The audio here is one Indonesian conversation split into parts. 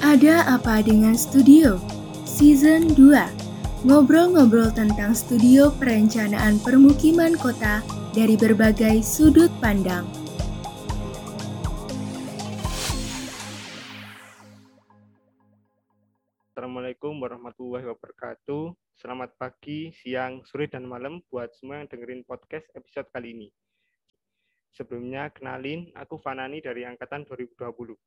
Ada apa dengan studio? Season 2. Ngobrol-ngobrol tentang studio perencanaan permukiman kota dari berbagai sudut pandang. Assalamualaikum warahmatullahi wabarakatuh. Selamat pagi, siang, sore, dan malam buat semua yang dengerin podcast episode kali ini. Sebelumnya, kenalin, aku Fanani dari Angkatan 2020.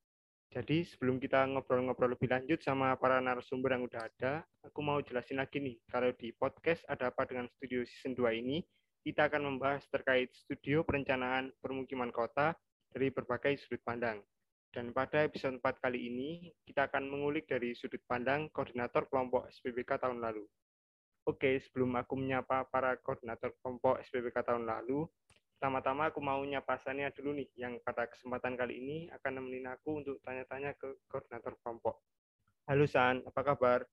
Jadi, sebelum kita ngobrol-ngobrol lebih lanjut sama para narasumber yang udah ada, aku mau jelasin lagi nih, kalau di podcast Ada Apa Dengan Studio Season 2 ini, kita akan membahas terkait studio perencanaan permukiman kota dari berbagai sudut pandang. Dan pada episode 4 kali ini, kita akan mengulik dari sudut pandang koordinator kelompok SPBK tahun lalu. Oke, sebelum aku menyapa para koordinator kelompok SPBK tahun lalu, pertama-tama aku mau nyapa Sania dulu nih, yang pada kesempatan kali ini akan nemenin aku untuk tanya-tanya ke koordinator kelompok. Halo San, apa kabar?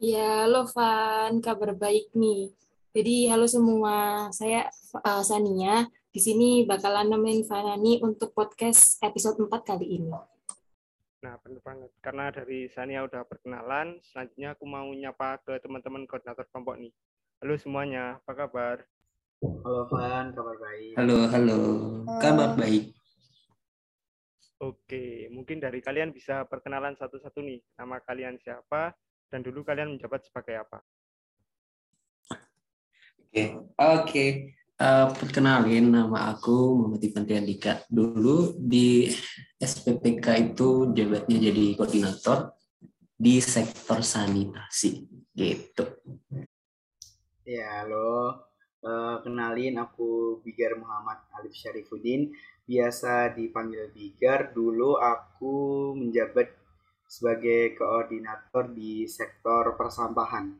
Ya, halo Van, kabar baik nih. Jadi halo semua, saya uh, Sania, di sini bakalan nemenin Fanani untuk podcast episode 4 kali ini. Nah, benar banget. Karena dari Sania udah perkenalan, selanjutnya aku mau nyapa ke teman-teman koordinator kelompok nih. Halo semuanya, apa kabar? Halo Van, kabar baik. Halo, halo. Kabar baik. Oke, mungkin dari kalian bisa perkenalan satu-satu nih. Nama kalian siapa, dan dulu kalian menjabat sebagai apa? Oke, oke. Uh, perkenalin nama aku Muhammad Ivan Dika. Dulu di SPPK itu jabatnya jadi koordinator di sektor sanitasi gitu. Ya, halo. Uh, kenalin aku Bigar Muhammad Alif Syarifuddin. Biasa dipanggil Bigar. Dulu aku menjabat sebagai koordinator di sektor persampahan.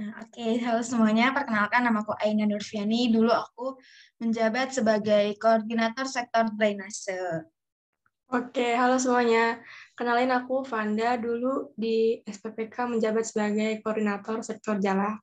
Nah, Oke, okay. halo semuanya. Perkenalkan nama aku Aina Nurfiani. Dulu aku menjabat sebagai koordinator sektor drainase. Oke, halo semuanya. Kenalin aku Vanda. Dulu di SPPK menjabat sebagai koordinator sektor jala.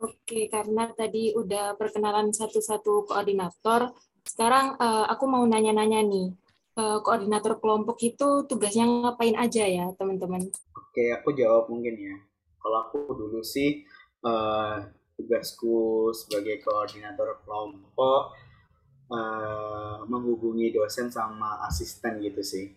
Oke, karena tadi udah perkenalan satu-satu koordinator, sekarang uh, aku mau nanya-nanya nih. Uh, koordinator kelompok itu tugasnya ngapain aja ya, teman-teman? Oke, aku jawab mungkin ya. Kalau aku dulu sih uh, tugasku sebagai koordinator kelompok uh, menghubungi dosen sama asisten gitu sih.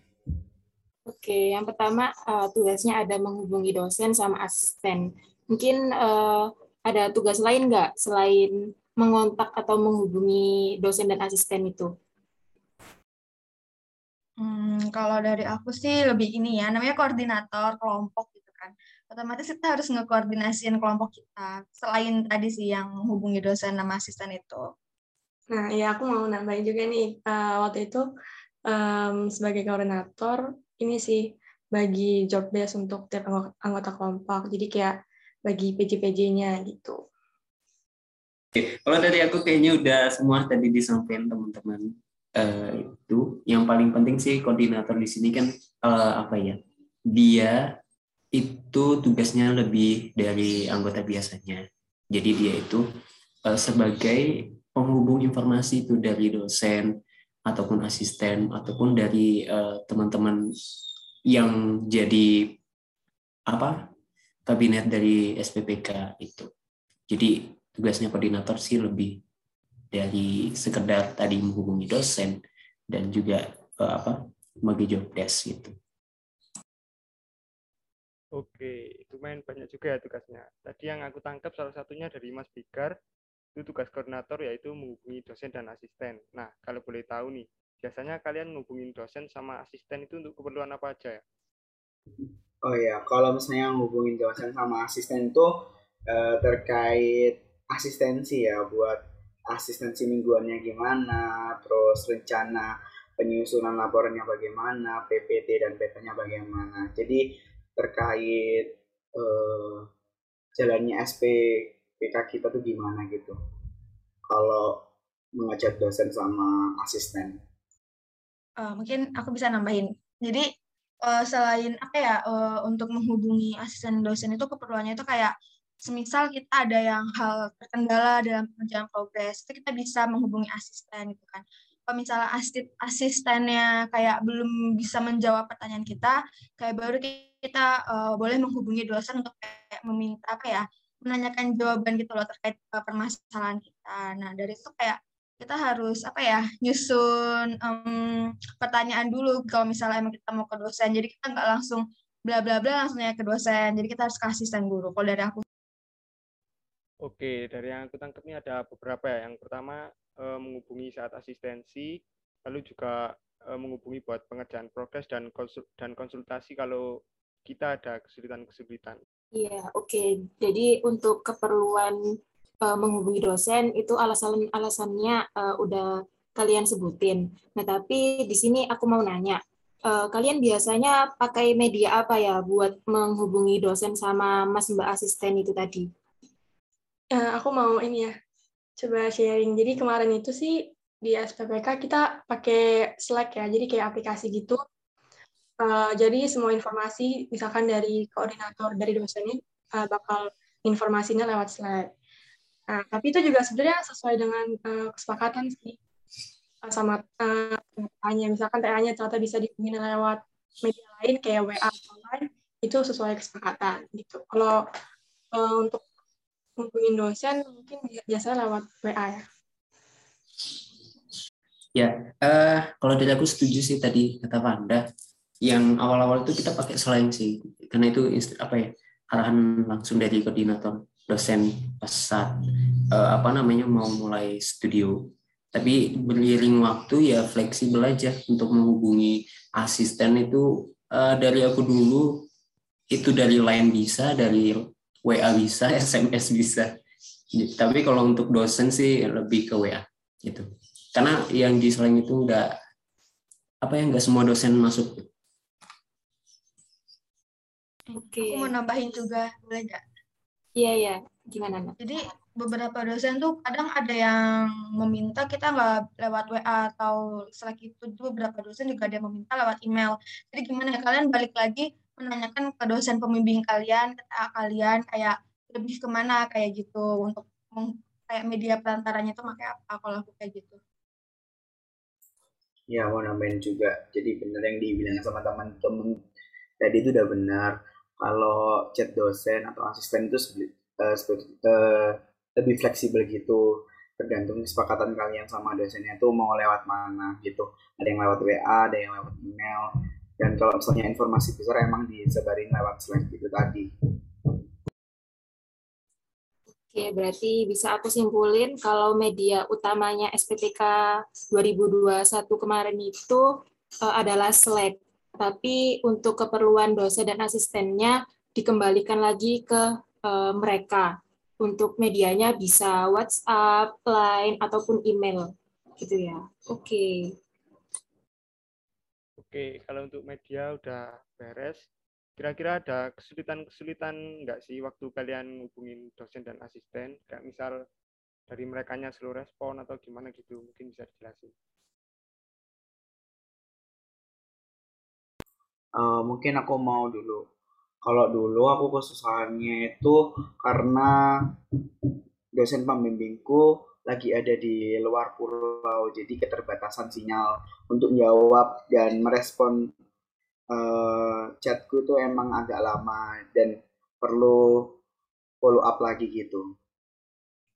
Oke, yang pertama uh, tugasnya ada menghubungi dosen sama asisten. Mungkin uh, ada tugas lain nggak selain mengontak atau menghubungi dosen dan asisten itu? Hmm, kalau dari aku sih lebih ini ya, namanya koordinator kelompok gitu kan otomatis kita harus ngekoordinasiin kelompok kita selain tadi sih yang menghubungi dosen sama asisten itu. Nah, ya aku mau nambahin juga nih uh, waktu itu um, sebagai koordinator ini sih bagi job desk untuk tiap anggota kelompok. Jadi kayak bagi PJ-PJ-nya gitu. Kalau dari aku kayaknya udah semua tadi disampaikan teman-teman. Uh, itu yang paling penting sih koordinator di sini kan uh, apa ya? Dia itu tugasnya lebih dari anggota biasanya. Jadi dia itu uh, sebagai penghubung informasi itu dari dosen ataupun asisten ataupun dari uh, teman-teman yang jadi apa kabinet dari SPPK itu. Jadi tugasnya koordinator sih lebih dari sekedar tadi menghubungi dosen dan juga uh, apa bagi job desk gitu. Oke, itu main banyak juga ya tugasnya. Tadi yang aku tangkap salah satunya dari Mas Bigar, itu tugas koordinator yaitu menghubungi dosen dan asisten. Nah, kalau boleh tahu nih, biasanya kalian menghubungi dosen sama asisten itu untuk keperluan apa aja ya? Oh ya, kalau misalnya menghubungi dosen sama asisten itu eh, terkait asistensi ya, buat asistensi mingguannya gimana, terus rencana penyusunan laporannya bagaimana, PPT dan PT-nya bagaimana. Jadi terkait uh, jalannya SPPK kita tuh gimana gitu. Kalau mengajak dosen sama asisten. Uh, mungkin aku bisa nambahin. Jadi uh, selain apa ya uh, untuk menghubungi asisten dosen itu keperluannya itu kayak semisal kita ada yang hal terkendala dalam pengerjaan progres itu kita bisa menghubungi asisten gitu kan kalau misalnya asisten asistennya kayak belum bisa menjawab pertanyaan kita, kayak baru kita uh, boleh menghubungi dosen untuk kayak meminta apa ya, menanyakan jawaban gitu loh terkait permasalahan kita. Nah dari itu kayak kita harus apa ya nyusun um, pertanyaan dulu kalau misalnya emang kita mau ke dosen. Jadi kita nggak langsung bla bla bla langsung ke dosen. Jadi kita harus ke asisten guru. Kalau dari aku. Oke, dari yang aku tangkap ini ada beberapa ya. Yang pertama uh, menghubungi saat asistensi, lalu juga uh, menghubungi buat pengerjaan progres dan konsul dan konsultasi kalau kita ada kesulitan-kesulitan. Iya, oke. Okay. Jadi untuk keperluan uh, menghubungi dosen itu alasan-alasannya uh, udah kalian sebutin. Nah, tapi di sini aku mau nanya, uh, kalian biasanya pakai media apa ya buat menghubungi dosen sama Mas Mbak asisten itu tadi? Uh, aku mau ini ya, coba sharing. Jadi kemarin itu sih di SPPK kita pakai Slack ya, jadi kayak aplikasi gitu. Uh, jadi semua informasi, misalkan dari koordinator dari dosennya uh, bakal informasinya lewat Slack. Nah, tapi itu juga sebenarnya sesuai dengan uh, kesepakatan sih uh, sama uh, TA-nya. Misalkan TA-nya ternyata bisa dihubungi lewat media lain kayak WA online, itu sesuai kesepakatan gitu. Kalau uh, untuk hubungin dosen mungkin biasanya lewat WA ya. Ya, uh, kalau dari aku setuju sih tadi kata Wanda, yang awal-awal itu kita pakai selain sih, karena itu apa ya arahan langsung dari koordinator dosen pas saat uh, apa namanya mau mulai studio. Tapi beriring waktu ya fleksibel aja untuk menghubungi asisten itu uh, dari aku dulu itu dari line bisa, dari WA bisa, SMS bisa. Tapi kalau untuk dosen sih lebih ke WA gitu. Karena yang di selain itu enggak apa ya enggak semua dosen masuk. Oke. Aku mau nambahin juga, boleh nggak? Iya iya, gimana nak? Jadi beberapa dosen tuh kadang ada yang meminta kita nggak lewat WA atau Slack itu beberapa dosen juga ada yang meminta lewat email. Jadi gimana ya kalian balik lagi menanyakan ke dosen pembimbing kalian, ke kalian kayak lebih ke mana kayak gitu untuk kayak media perantaranya itu pakai apa kalau aku kayak gitu. Ya mau nambahin juga. Jadi benar yang dibilang sama teman-teman tadi itu udah benar. Kalau chat dosen atau asisten itu uh, lebih fleksibel gitu tergantung kesepakatan kalian sama dosennya tuh mau lewat mana gitu ada yang lewat WA ada yang lewat email dan kalau misalnya informasi besar emang disebarin lewat Slack gitu tadi. Oke, berarti bisa aku simpulin kalau media utamanya SPTK 2021 kemarin itu uh, adalah Slack. Tapi untuk keperluan dosen dan asistennya dikembalikan lagi ke uh, mereka. Untuk medianya bisa WhatsApp, Line, ataupun email. Gitu ya. Oke. Okay. Oke, kalau untuk media udah beres. Kira-kira ada kesulitan-kesulitan nggak sih waktu kalian hubungin dosen dan asisten? Kayak misal dari mereka slow respon atau gimana gitu, mungkin bisa dijelasin. Uh, mungkin aku mau dulu. Kalau dulu aku kesusahannya itu karena dosen pembimbingku lagi ada di luar pulau, jadi keterbatasan sinyal untuk jawab dan merespon uh, chatku itu emang agak lama dan perlu follow up lagi gitu.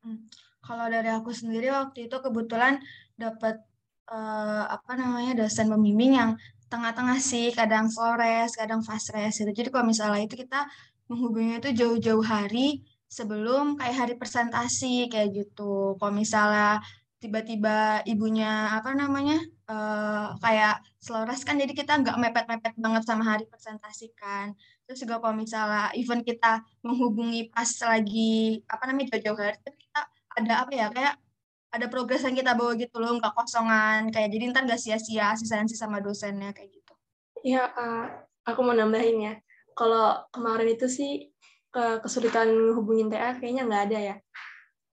Hmm. Kalau dari aku sendiri waktu itu kebetulan dapat uh, apa namanya dosen pembimbing yang tengah-tengah sih, kadang Flores, kadang fast race gitu. Jadi kalau misalnya itu kita menghubungi itu jauh-jauh hari sebelum kayak hari presentasi kayak gitu. Kalau misalnya tiba-tiba ibunya apa namanya uh, kayak selores kan jadi kita nggak mepet-mepet banget sama hari presentasi kan terus juga kalau misalnya event kita menghubungi pas lagi apa namanya jauh-jauh hari kita ada apa ya kayak ada progres yang kita bawa gitu loh nggak kosongan. Kayak jadi ntar nggak sia-sia asistensi sama dosennya kayak gitu. Ya aku mau nambahin ya. Kalau kemarin itu sih kesulitan hubungin TA kayaknya nggak ada ya.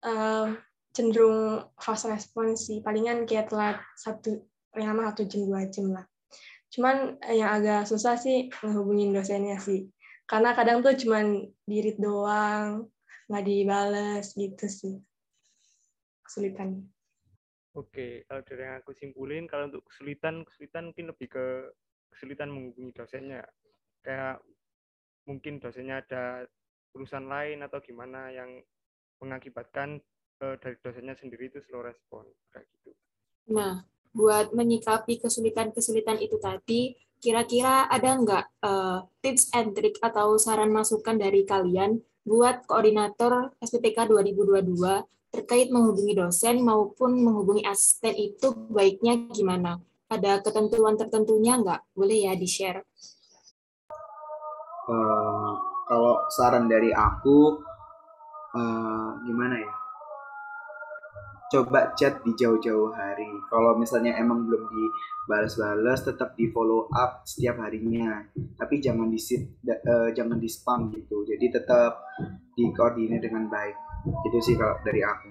Uh, cenderung fast response sih, palingan kayak telat satu lama satu jam dua jam lah. Cuman yang agak susah sih ngehubungin dosennya sih, karena kadang tuh cuman dirit doang, nggak dibales gitu sih kesulitannya. Oke, kalau dari yang aku simpulin, kalau untuk kesulitan, kesulitan mungkin lebih ke kesulitan menghubungi dosennya. Kayak mungkin dosennya ada urusan lain atau gimana yang mengakibatkan uh, dari dosennya sendiri itu slow respon kayak gitu. Nah, buat menyikapi kesulitan-kesulitan itu tadi, kira-kira ada nggak uh, tips and trick atau saran masukan dari kalian buat koordinator SPPK 2022 terkait menghubungi dosen maupun menghubungi asisten itu baiknya gimana? Ada ketentuan tertentunya nggak? Boleh ya di-share? Uh, kalau saran dari aku, uh, gimana ya? Coba chat di jauh-jauh hari. Kalau misalnya emang belum dibalas-balas, tetap di follow up setiap harinya. Tapi jangan di uh, jangan di spam gitu. Jadi tetap dikoordinir dengan baik itu sih kalau dari aku.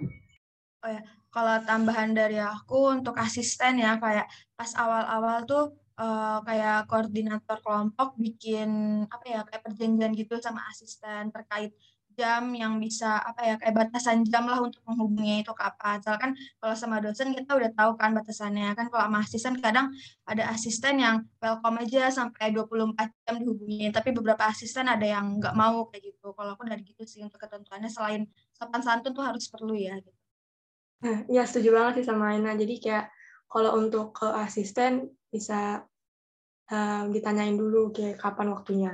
Oh ya kalau tambahan dari aku untuk asisten ya kayak pas awal-awal tuh uh, kayak koordinator kelompok bikin apa ya kayak perjanjian gitu sama asisten terkait jam yang bisa apa ya kayak batasan jam lah untuk menghubungi itu kapan. Soalnya kan kalau sama dosen kita udah tahu kan batasannya kan kalau sama asisten kadang ada asisten yang welcome aja sampai 24 jam dihubungi tapi beberapa asisten ada yang nggak mau kayak gitu. Kalau aku dari gitu sih untuk ketentuannya selain sopan santun tuh harus perlu ya gitu. Ya setuju banget sih sama Aina. Jadi kayak kalau untuk ke asisten bisa uh, ditanyain dulu kayak kapan waktunya.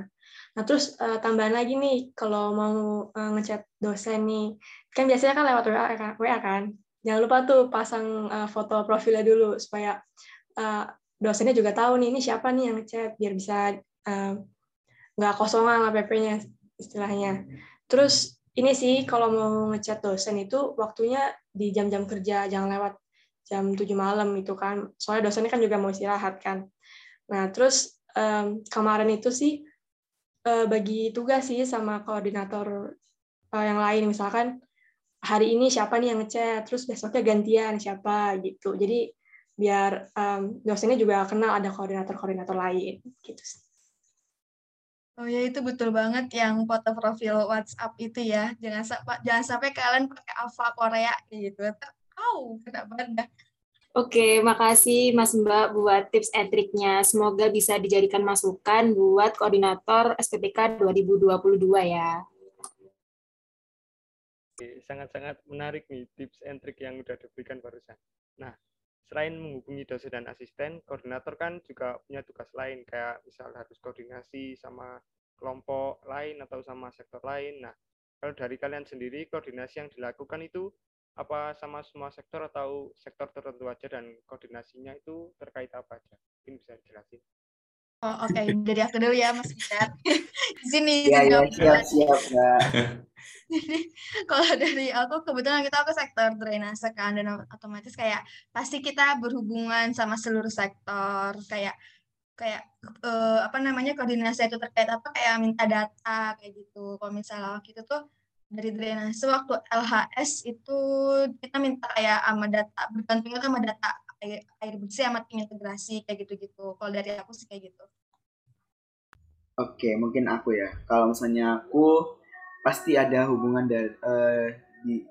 Nah, terus uh, tambahan lagi nih, kalau mau uh, ngechat dosen nih, kan biasanya kan lewat WA, kan? WA kan? Jangan lupa tuh pasang uh, foto profilnya dulu, supaya uh, dosennya juga tahu nih, ini siapa nih yang ngechat, biar bisa nggak uh, kosongan lah PP-nya istilahnya. Terus ini sih, kalau mau ngechat dosen itu waktunya di jam-jam kerja, jangan lewat jam 7 malam itu kan, soalnya dosennya kan juga mau istirahat kan. Nah, terus um, kemarin itu sih uh, bagi tugas sih sama koordinator uh, yang lain. Misalkan hari ini siapa nih yang ngechat? Terus besoknya gantian siapa? Gitu. Jadi biar um, dosennya juga kenal ada koordinator-koordinator lain. Gitu Oh ya itu betul banget yang foto profil WhatsApp itu ya. Jangan sampai jangan sampai kalian pakai Alpha Korea gitu. Tahu kenapa dah Oke, makasih Mas Mbak buat tips and triknya. Semoga bisa dijadikan masukan buat koordinator SPPK 2022 ya. Sangat-sangat menarik nih tips and trik yang sudah diberikan barusan. Nah, selain menghubungi dosen dan asisten, koordinator kan juga punya tugas lain, kayak misal harus koordinasi sama kelompok lain atau sama sektor lain. Nah, kalau dari kalian sendiri, koordinasi yang dilakukan itu apa sama semua sektor atau sektor tertentu aja dan koordinasinya itu terkait apa aja? Mungkin bisa dijelasin. Oh, oke, okay. dari aku dulu ya Mas Richard. Di sini. Iya, ya, siap, siap, Mbak. kalau dari aku kebetulan kita aku sektor drainase kan dan otomatis kayak pasti kita berhubungan sama seluruh sektor kayak kayak uh, apa namanya koordinasi itu terkait apa kayak minta data kayak gitu. Kalau misalnya waktu itu tuh dari drainase waktu LHS itu kita minta kayak sama data bergantungnya sama data air, air bersih sama tim integrasi kayak gitu-gitu. Kalau dari aku sih kayak gitu. Oke, mungkin aku ya. Kalau misalnya aku pasti ada hubungan dari uh, di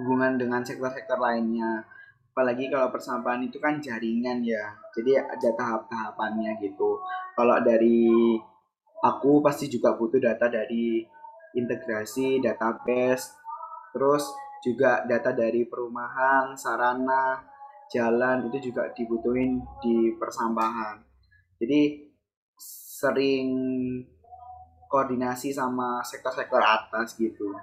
hubungan dengan sektor-sektor lainnya. Apalagi kalau persampahan itu kan jaringan ya. Jadi ada tahap-tahapannya gitu. Kalau dari aku pasti juga butuh data dari integrasi database, terus juga data dari perumahan, sarana, jalan itu juga dibutuhin di persampahan. Jadi sering koordinasi sama sektor-sektor atas gitu.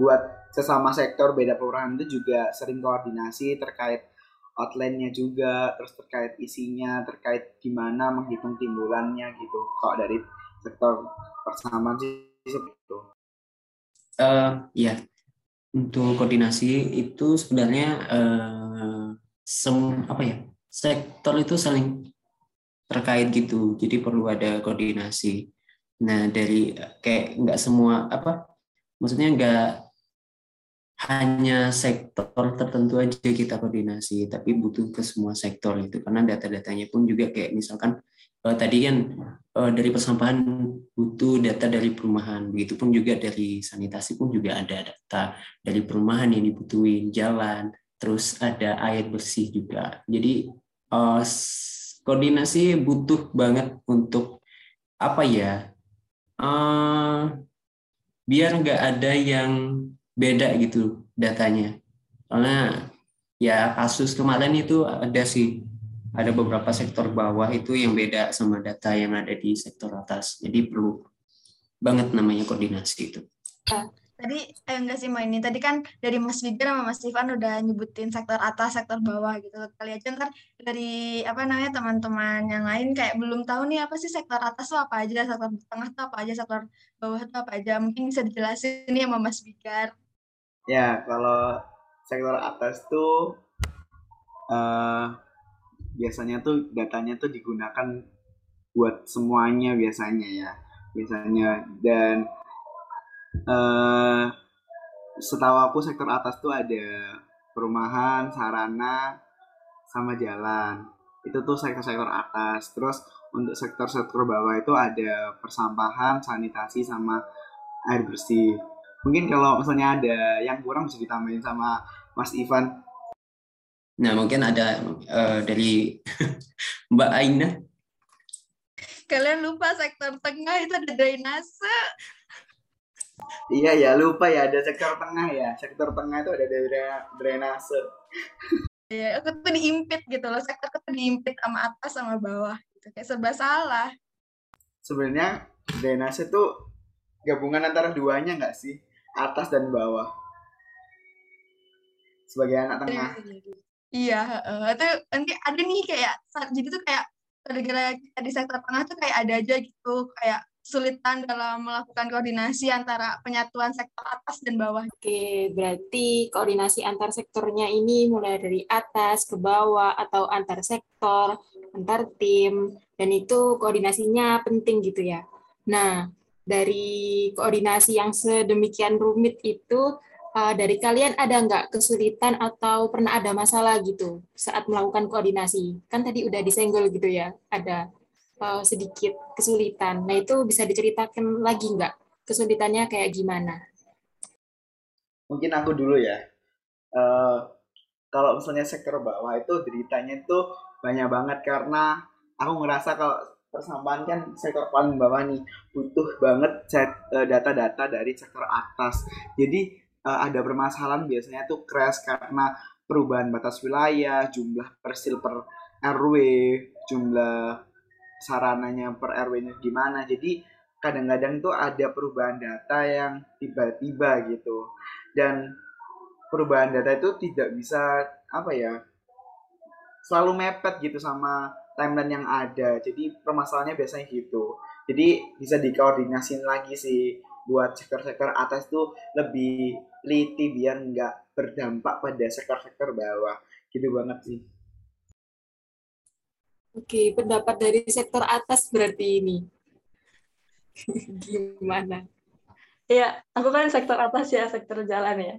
Buat sesama sektor beda perumahan itu juga sering koordinasi terkait outline-nya juga, terus terkait isinya, terkait gimana menghitung timbulannya gitu. Kalau dari sektor persamaan sih seperti itu. Uh, ya, untuk koordinasi itu sebenarnya uh, apa ya sektor itu saling terkait gitu, jadi perlu ada koordinasi. Nah dari kayak nggak semua apa, maksudnya nggak hanya sektor tertentu aja kita koordinasi, tapi butuh ke semua sektor itu karena data-datanya pun juga kayak misalkan uh, tadi kan uh, dari persampahan butuh data dari perumahan, begitupun juga dari sanitasi pun juga ada data dari perumahan yang dibutuhin, jalan, terus ada air bersih juga. Jadi uh, koordinasi butuh banget untuk apa ya? Uh, biar nggak ada yang beda gitu datanya. Karena ya kasus kemarin itu ada sih ada beberapa sektor bawah itu yang beda sama data yang ada di sektor atas. Jadi perlu banget namanya koordinasi itu. Tadi eh enggak sih mbak ini tadi kan dari Mas Wigar sama Mas Ivan udah nyebutin sektor atas, sektor bawah gitu. Kali aja ntar dari apa namanya teman-teman yang lain kayak belum tahu nih apa sih sektor atas tuh apa aja, sektor tengah tuh apa aja, sektor bawah tuh apa aja. Mungkin bisa dijelasin nih sama Mas Wigar. Ya, kalau sektor atas tuh uh, biasanya tuh datanya tuh digunakan buat semuanya biasanya ya biasanya. Dan uh, setahu aku sektor atas tuh ada perumahan sarana sama jalan. Itu tuh sektor-sektor atas. Terus untuk sektor-sektor bawah itu ada persampahan sanitasi sama air bersih mungkin kalau misalnya ada yang kurang bisa ditambahin sama Mas Ivan. Nah mungkin ada uh, dari Mbak Aina. Kalian lupa sektor tengah itu ada drainase. Iya ya lupa ya ada sektor tengah ya. Sektor tengah itu ada drainase. Iya aku tuh diimpit gitu loh sektor tuh diimpit sama atas sama bawah gitu kayak serba salah. Sebenarnya drainase tuh gabungan antara duanya nggak sih atas dan bawah sebagai anak tengah. Iya, uh, itu nanti ada nih kayak jadi tuh kayak gara-gara di sektor tengah tuh kayak ada aja gitu kayak kesulitan dalam melakukan koordinasi antara penyatuan sektor atas dan bawah. Oke, berarti koordinasi antar sektornya ini mulai dari atas ke bawah atau antar sektor, antar tim, dan itu koordinasinya penting gitu ya. Nah, dari koordinasi yang sedemikian rumit itu, uh, dari kalian ada nggak kesulitan atau pernah ada masalah gitu saat melakukan koordinasi? Kan tadi udah disenggol gitu ya, ada uh, sedikit kesulitan. Nah itu bisa diceritakan lagi nggak kesulitannya kayak gimana? Mungkin aku dulu ya. Uh, kalau misalnya sektor bawah itu deritanya itu banyak banget karena aku ngerasa kalau persampahan kan sektor paling bawah nih butuh banget uh, data-data dari sektor atas. Jadi uh, ada permasalahan biasanya tuh crash karena perubahan batas wilayah, jumlah persil per RW, jumlah sarananya per RW-nya gimana. Jadi kadang-kadang tuh ada perubahan data yang tiba-tiba gitu. Dan perubahan data itu tidak bisa apa ya selalu mepet gitu sama timeline yang ada. Jadi permasalahannya biasanya gitu. Jadi bisa dikoordinasiin lagi sih buat sektor-sektor atas tuh lebih liti biar nggak berdampak pada sektor-sektor bawah. Gitu banget sih. Oke, pendapat dari sektor atas berarti ini. Gimana? Ya, aku kan sektor atas ya, sektor jalan ya.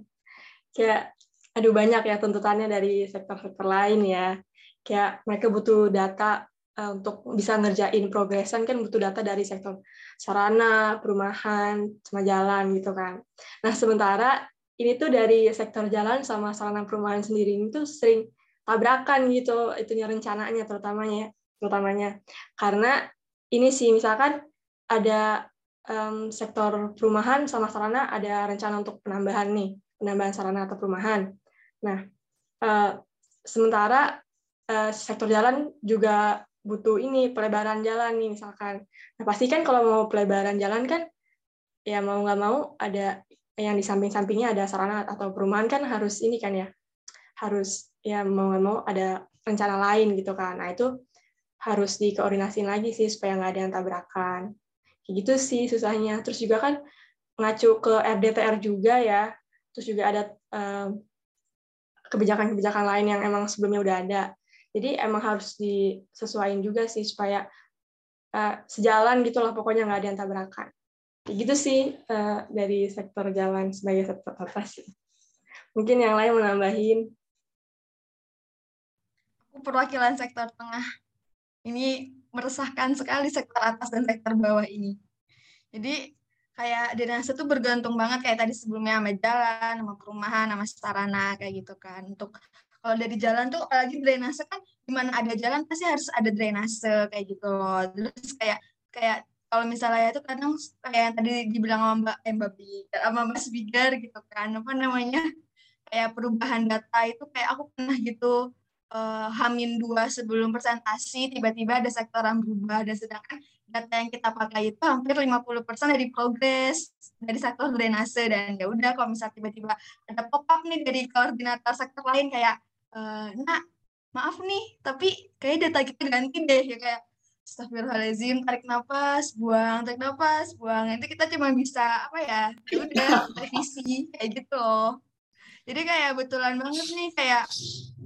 Kayak, aduh banyak ya tuntutannya dari sektor-sektor lain ya. Kayak mereka butuh data uh, untuk bisa ngerjain progresan kan butuh data dari sektor sarana, perumahan, sama jalan gitu kan. Nah, sementara ini tuh dari sektor jalan sama sarana perumahan sendiri ini tuh sering tabrakan gitu itunya rencananya terutamanya terutamanya karena ini sih misalkan ada um, sektor perumahan sama sarana ada rencana untuk penambahan nih penambahan sarana atau perumahan nah uh, sementara uh, sektor jalan juga butuh ini pelebaran jalan nih misalkan nah pasti kan kalau mau pelebaran jalan kan ya mau nggak mau ada yang di samping-sampingnya ada sarana atau perumahan kan harus ini kan ya harus ya mau nggak mau ada rencana lain gitu kan. Nah itu harus dikoordinasiin lagi sih supaya nggak ada yang tabrakan. Kayak gitu sih susahnya. Terus juga kan ngacu ke RDTR juga ya. Terus juga ada kebijakan-kebijakan lain yang emang sebelumnya udah ada. Jadi emang harus disesuaikan juga sih supaya uh, sejalan gitu lah pokoknya nggak ada yang tabrakan. Kayak gitu sih uh, dari sektor jalan sebagai sektor atas. Mungkin yang lain menambahin perwakilan sektor tengah. Ini meresahkan sekali sektor atas dan sektor bawah ini. Jadi kayak drainase tuh bergantung banget kayak tadi sebelumnya sama jalan, sama perumahan, sama sarana kayak gitu kan. Untuk kalau dari jalan tuh apalagi drainase kan di mana ada jalan pasti harus ada drainase kayak gitu loh. Terus kayak kayak kalau misalnya itu kadang kayak yang tadi dibilang sama Mbak eh, Mbak Bigar, sama Mas Bigar gitu kan. Apa namanya? Kayak perubahan data itu kayak aku pernah gitu uh, Hamin dua sebelum presentasi tiba-tiba ada sektor yang berubah dan sedangkan data yang kita pakai itu hampir 50% dari progres dari sektor drainase dan ya udah kalau misalnya tiba-tiba ada pop up nih dari koordinator sektor lain kayak e, nak maaf nih tapi kayak data kita ganti deh ya kayak Astagfirullahaladzim, tarik nafas, buang, tarik nafas, buang. Itu kita cuma bisa apa ya? ya udah revisi kayak gitu loh. Jadi kayak betulan banget nih kayak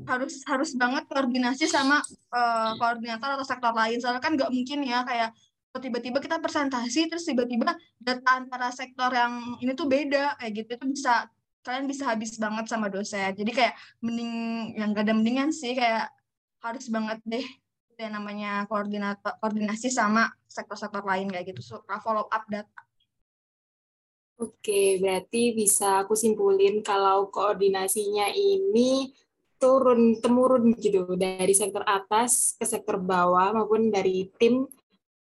harus harus banget koordinasi sama uh, koordinator atau sektor lain. Soalnya kan nggak mungkin ya kayak tiba-tiba kita presentasi terus tiba-tiba data antara sektor yang ini tuh beda kayak gitu itu bisa kalian bisa habis banget sama dosen. Jadi kayak mending yang gak ada mendingan sih kayak harus banget deh. Yang namanya koordinator koordinasi sama sektor-sektor lain kayak gitu. So, follow up data. Oke, berarti bisa aku simpulin kalau koordinasinya ini turun temurun gitu dari sektor atas ke sektor bawah maupun dari tim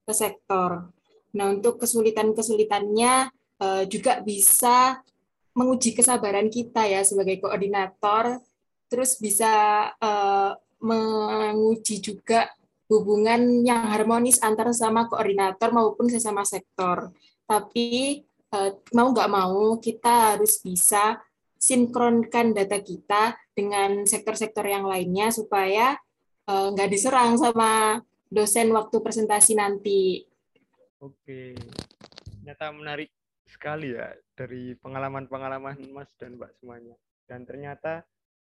ke sektor. Nah, untuk kesulitan-kesulitannya uh, juga bisa menguji kesabaran kita ya sebagai koordinator, terus bisa uh, menguji juga hubungan yang harmonis antara sama koordinator maupun sesama sektor. Tapi uh, mau nggak mau kita harus bisa sinkronkan data kita dengan sektor-sektor yang lainnya supaya nggak uh, diserang sama dosen waktu presentasi nanti. Oke, ternyata menarik sekali ya dari pengalaman-pengalaman Mas dan Mbak semuanya. Dan ternyata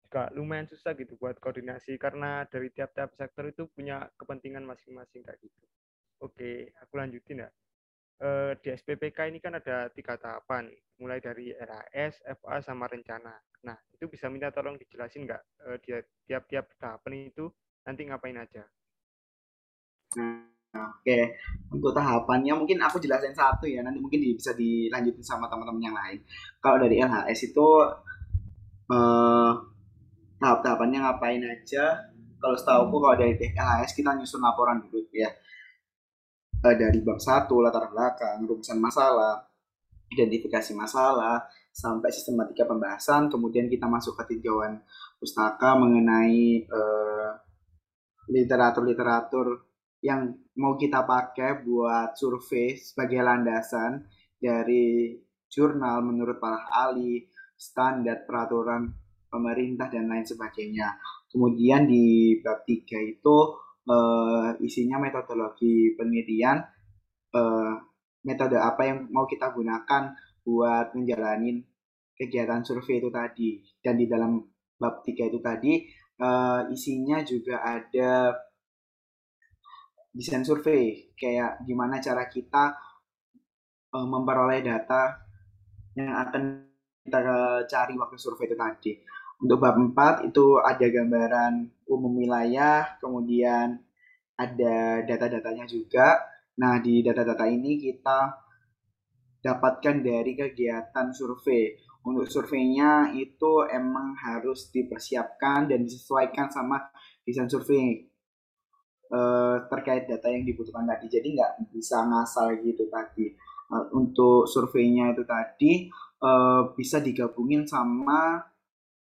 juga lumayan susah gitu buat koordinasi karena dari tiap-tiap sektor itu punya kepentingan masing-masing kayak gitu. Oke, aku lanjutin ya. E, di SPPK ini kan ada tiga tahapan, mulai dari RAS, FA, sama rencana. Nah, itu bisa minta tolong dijelasin nggak e, tiap-tiap tahapan itu nanti ngapain aja? Nah, oke. Untuk tahapannya mungkin aku jelasin satu ya, nanti mungkin bisa dilanjutin sama teman-teman yang lain. Kalau dari LHS itu eh, tahap-tahapannya ngapain aja? Kalau setahu aku kalau dari LHS kita nyusun laporan dulu ya. Eh, dari bab satu latar belakang, rumusan masalah, identifikasi masalah, sampai sistematika pembahasan, kemudian kita masuk ke tinjauan pustaka mengenai eh, literatur-literatur yang mau kita pakai buat survei sebagai landasan dari jurnal menurut para ahli, standar peraturan pemerintah dan lain sebagainya. Kemudian di bab 3 itu uh, isinya metodologi penelitian uh, metode apa yang mau kita gunakan buat menjalani kegiatan survei itu tadi. Dan di dalam bab 3 itu tadi uh, isinya juga ada desain survei kayak gimana cara kita uh, memperoleh data yang akan kita cari waktu survei itu tadi. Untuk bab 4 itu ada gambaran umum wilayah, kemudian ada data-datanya juga. Nah, di data-data ini kita dapatkan dari kegiatan survei. Untuk surveinya itu emang harus dipersiapkan dan disesuaikan sama desain survei uh, terkait data yang dibutuhkan tadi. Jadi nggak bisa ngasal gitu tadi. Uh, untuk surveinya itu tadi uh, bisa digabungin sama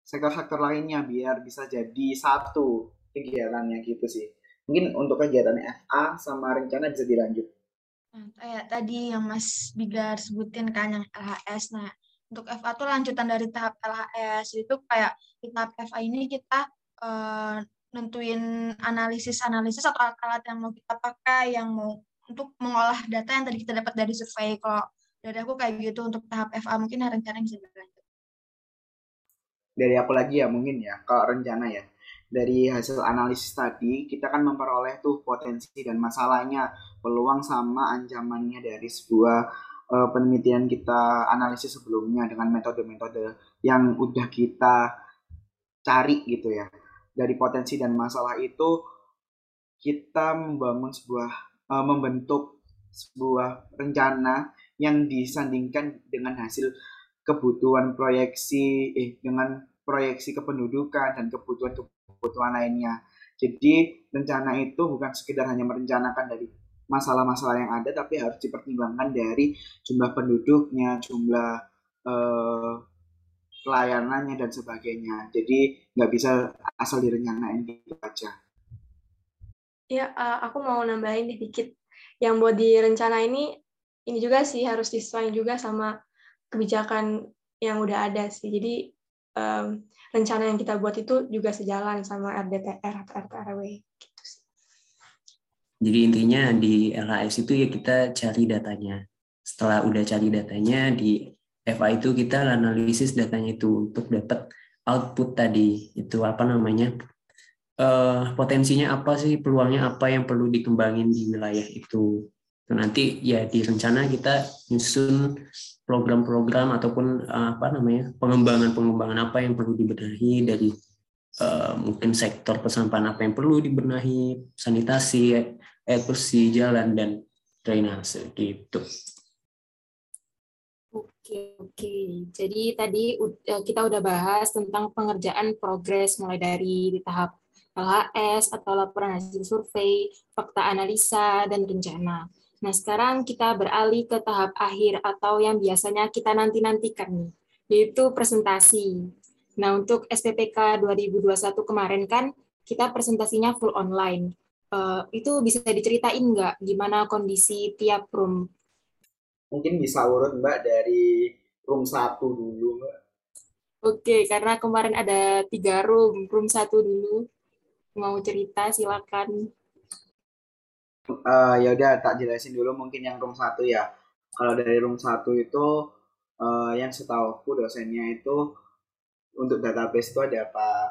sektor-sektor lainnya biar bisa jadi satu kegiatannya gitu sih. Mungkin untuk kegiatan FA sama rencana bisa dilanjut. Nah, kayak tadi yang Mas Bigar sebutin kan yang LHS. Nah, untuk FA tuh lanjutan dari tahap LHS. Itu kayak di tahap FA ini kita uh, nentuin analisis-analisis atau alat-alat yang mau kita pakai yang mau untuk mengolah data yang tadi kita dapat dari survei. Kalau dari aku kayak gitu untuk tahap FA mungkin rencana bisa berlanjut. Dari aku lagi ya mungkin ya, kalau rencana ya. Dari hasil analisis tadi, kita kan memperoleh tuh potensi dan masalahnya, peluang sama ancamannya dari sebuah uh, penelitian kita analisis sebelumnya dengan metode-metode yang udah kita cari gitu ya dari potensi dan masalah itu kita membangun sebuah uh, membentuk sebuah rencana yang disandingkan dengan hasil kebutuhan proyeksi eh dengan proyeksi kependudukan dan kebutuhan-kebutuhan lainnya. Jadi rencana itu bukan sekedar hanya merencanakan dari masalah-masalah yang ada, tapi harus dipertimbangkan dari jumlah penduduknya, jumlah eh, pelayanannya dan sebagainya. Jadi nggak bisa asal direncanain gitu aja. Ya, uh, aku mau nambahin dikit. Yang buat direncana ini, ini juga sih harus disesuaikan juga sama kebijakan yang udah ada sih. Jadi um, rencana yang kita buat itu juga sejalan sama RDTR atau RTRW gitu sih. Jadi intinya di LHS itu ya kita cari datanya. Setelah udah cari datanya di FA itu kita analisis datanya itu untuk dapat output tadi. Itu apa namanya? Uh, potensinya apa sih? Peluangnya apa yang perlu dikembangin di wilayah itu? Nanti ya di rencana kita nyusun program-program ataupun uh, apa namanya? pengembangan-pengembangan apa yang perlu dibenahi dari uh, mungkin sektor pesampahan apa yang perlu dibenahi sanitasi air bersih jalan dan drainase. Gitu. Oke, oke. Jadi tadi kita udah bahas tentang pengerjaan progres mulai dari di tahap LHS atau laporan hasil survei, fakta analisa, dan rencana. Nah, sekarang kita beralih ke tahap akhir atau yang biasanya kita nanti-nantikan nih, yaitu presentasi. Nah, untuk SPPK 2021 kemarin kan kita presentasinya full online. Uh, itu bisa diceritain nggak gimana kondisi tiap room? Mungkin bisa urut Mbak dari room satu dulu Mbak. Oke, karena kemarin ada tiga room. Room satu dulu. Mau cerita silakan uh, ya udah tak jelasin dulu mungkin yang room satu ya. Kalau dari room satu itu uh, yang setahu aku dosennya itu untuk database itu ada Pak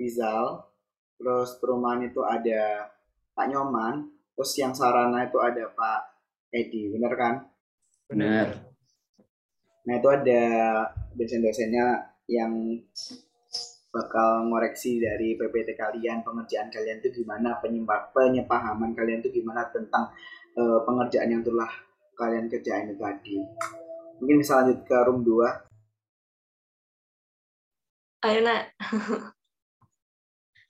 Rizal, terus perumahan itu ada Pak Nyoman, terus yang sarana itu ada Pak Edi, bener kan? Benar. Nah itu ada dosen-dosennya yang bakal ngoreksi dari PPT kalian, pengerjaan kalian itu gimana, penyepahaman kalian itu gimana tentang uh, pengerjaan yang telah kalian kerjain itu tadi. Mungkin bisa lanjut ke room 2. Ayo, nak.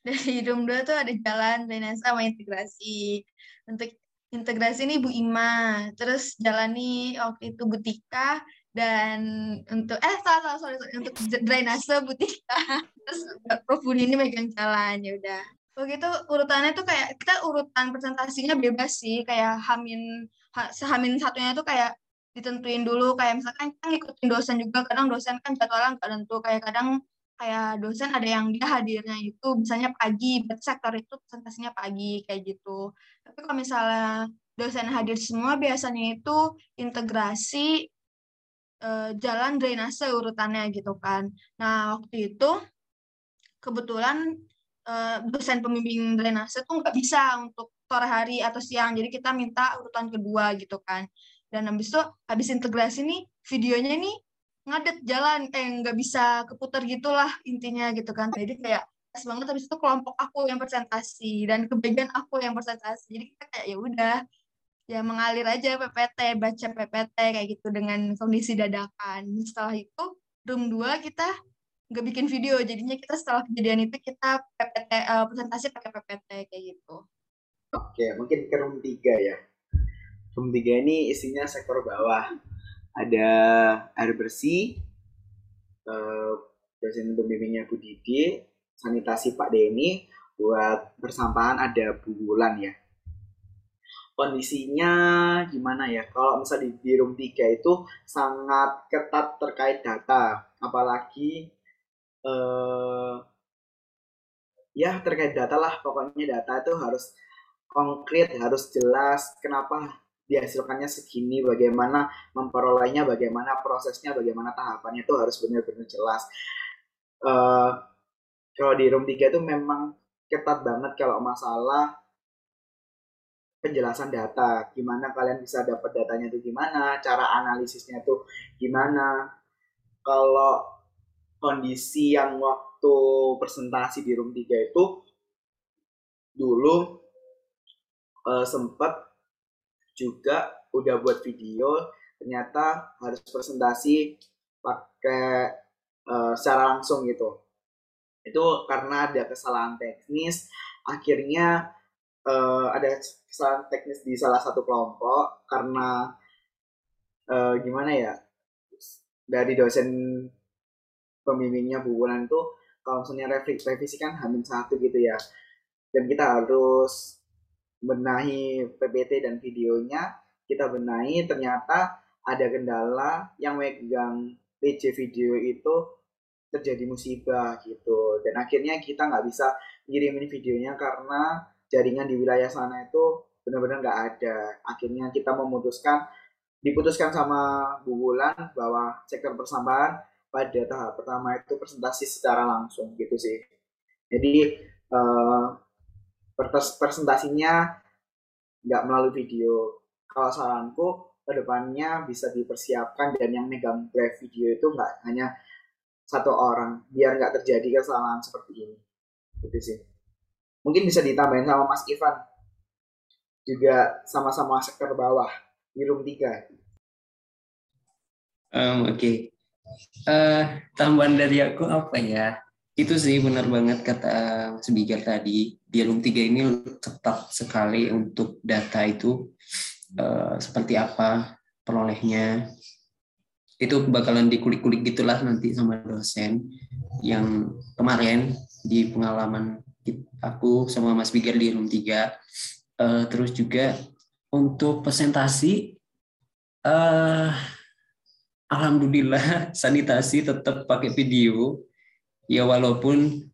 Dari room 2 tuh ada jalan, drainase sama integrasi. Untuk integrasi ini Bu Ima, terus jalan nih waktu itu Butika, dan untuk eh salah salah sorry, sorry untuk drainase butika. Terus Prof Budi ini megang jalan ya udah. Begitu urutannya tuh kayak kita urutan presentasinya bebas sih kayak hamin ha, sehamin satunya tuh kayak ditentuin dulu kayak misalkan kan ngikutin dosen juga kadang dosen kan jadwalnya nggak tentu kayak kadang kayak dosen ada yang dia hadirnya itu misalnya pagi berarti sektor itu presentasinya pagi kayak gitu tapi kalau misalnya dosen hadir semua biasanya itu integrasi uh, jalan drainase urutannya gitu kan. Nah, waktu itu kebetulan uh, dosen pembimbing drainase tuh nggak bisa untuk sore hari atau siang, jadi kita minta urutan kedua gitu kan. Dan habis itu, habis integrasi nih, videonya nih ngadet jalan, eh nggak bisa keputar gitulah intinya gitu kan. Jadi kayak pas banget habis itu kelompok aku yang presentasi dan kebagian aku yang presentasi. Jadi kita kayak ya udah ya mengalir aja PPT, baca PPT kayak gitu dengan kondisi dadakan. Setelah itu room 2 kita nggak bikin video, jadinya kita setelah kejadian itu kita PPT uh, eh, presentasi pakai PPT kayak gitu. Oke, mungkin ke room 3 ya. Room 3 ini isinya sektor bawah. Ada air bersih, uh, dosen pembimbingnya Bu Didi, sanitasi Pak Denny, buat persampahan ada Bu Wulan ya. Kondisinya gimana ya? Kalau misalnya di, di room 3 itu sangat ketat terkait data apalagi eh, ya terkait data lah pokoknya data itu harus konkret harus jelas kenapa dihasilkannya segini bagaimana memperolehnya bagaimana prosesnya bagaimana tahapannya itu harus benar-benar jelas uh, kalau di room 3 itu memang ketat banget kalau masalah penjelasan data, gimana kalian bisa dapat datanya itu gimana, cara analisisnya itu gimana. Kalau kondisi yang waktu presentasi di room 3 itu dulu uh, sempat juga udah buat video ternyata harus presentasi pakai uh, secara langsung gitu. Itu karena ada kesalahan teknis akhirnya uh, ada kesalahan teknis di salah satu kelompok karena uh, gimana ya dari dosen pembimbingnya Bu itu kalau misalnya revisi kan hamil satu gitu ya dan kita harus benahi PPT dan videonya kita benahi ternyata ada kendala yang megang PJ video itu terjadi musibah gitu. Dan akhirnya kita nggak bisa ngirimin videonya karena jaringan di wilayah sana itu benar-benar nggak ada. Akhirnya kita memutuskan diputuskan sama Bu Wulan bahwa sektor persampahan pada tahap pertama itu presentasi secara langsung gitu sih. Jadi uh, presentasinya nggak melalui video. Kalau saranku ke depannya bisa dipersiapkan dan yang megang drive video itu nggak hanya satu orang biar nggak terjadi kesalahan seperti ini. Gitu sih. Mungkin bisa ditambahin sama Mas Ivan. Juga sama-sama sektor bawah di room 3 um, oke. Okay. uh, eh, tambahan dari aku apa ya itu sih benar banget kata speaker tadi. Di room 3 ini tetap sekali untuk data itu uh, seperti apa perolehnya. Itu bakalan dikulik-kulik gitulah nanti sama dosen yang kemarin di pengalaman aku sama Mas Bigar di room 3 uh, terus juga untuk presentasi uh, alhamdulillah sanitasi tetap pakai video ya walaupun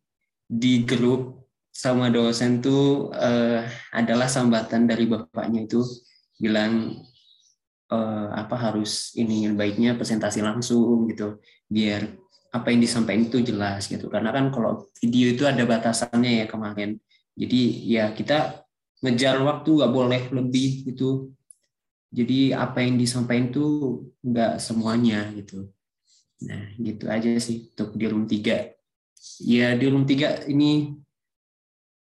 di grup sama dosen tuh uh, adalah sambatan dari bapaknya itu bilang uh, apa harus ini baiknya presentasi langsung gitu biar apa yang disampaikan itu jelas gitu. Karena kan kalau video itu ada batasannya ya kemarin. Jadi ya kita ngejar waktu nggak boleh lebih gitu. Jadi apa yang disampaikan itu nggak semuanya gitu. Nah gitu aja sih untuk di room 3 ya di room 3 ini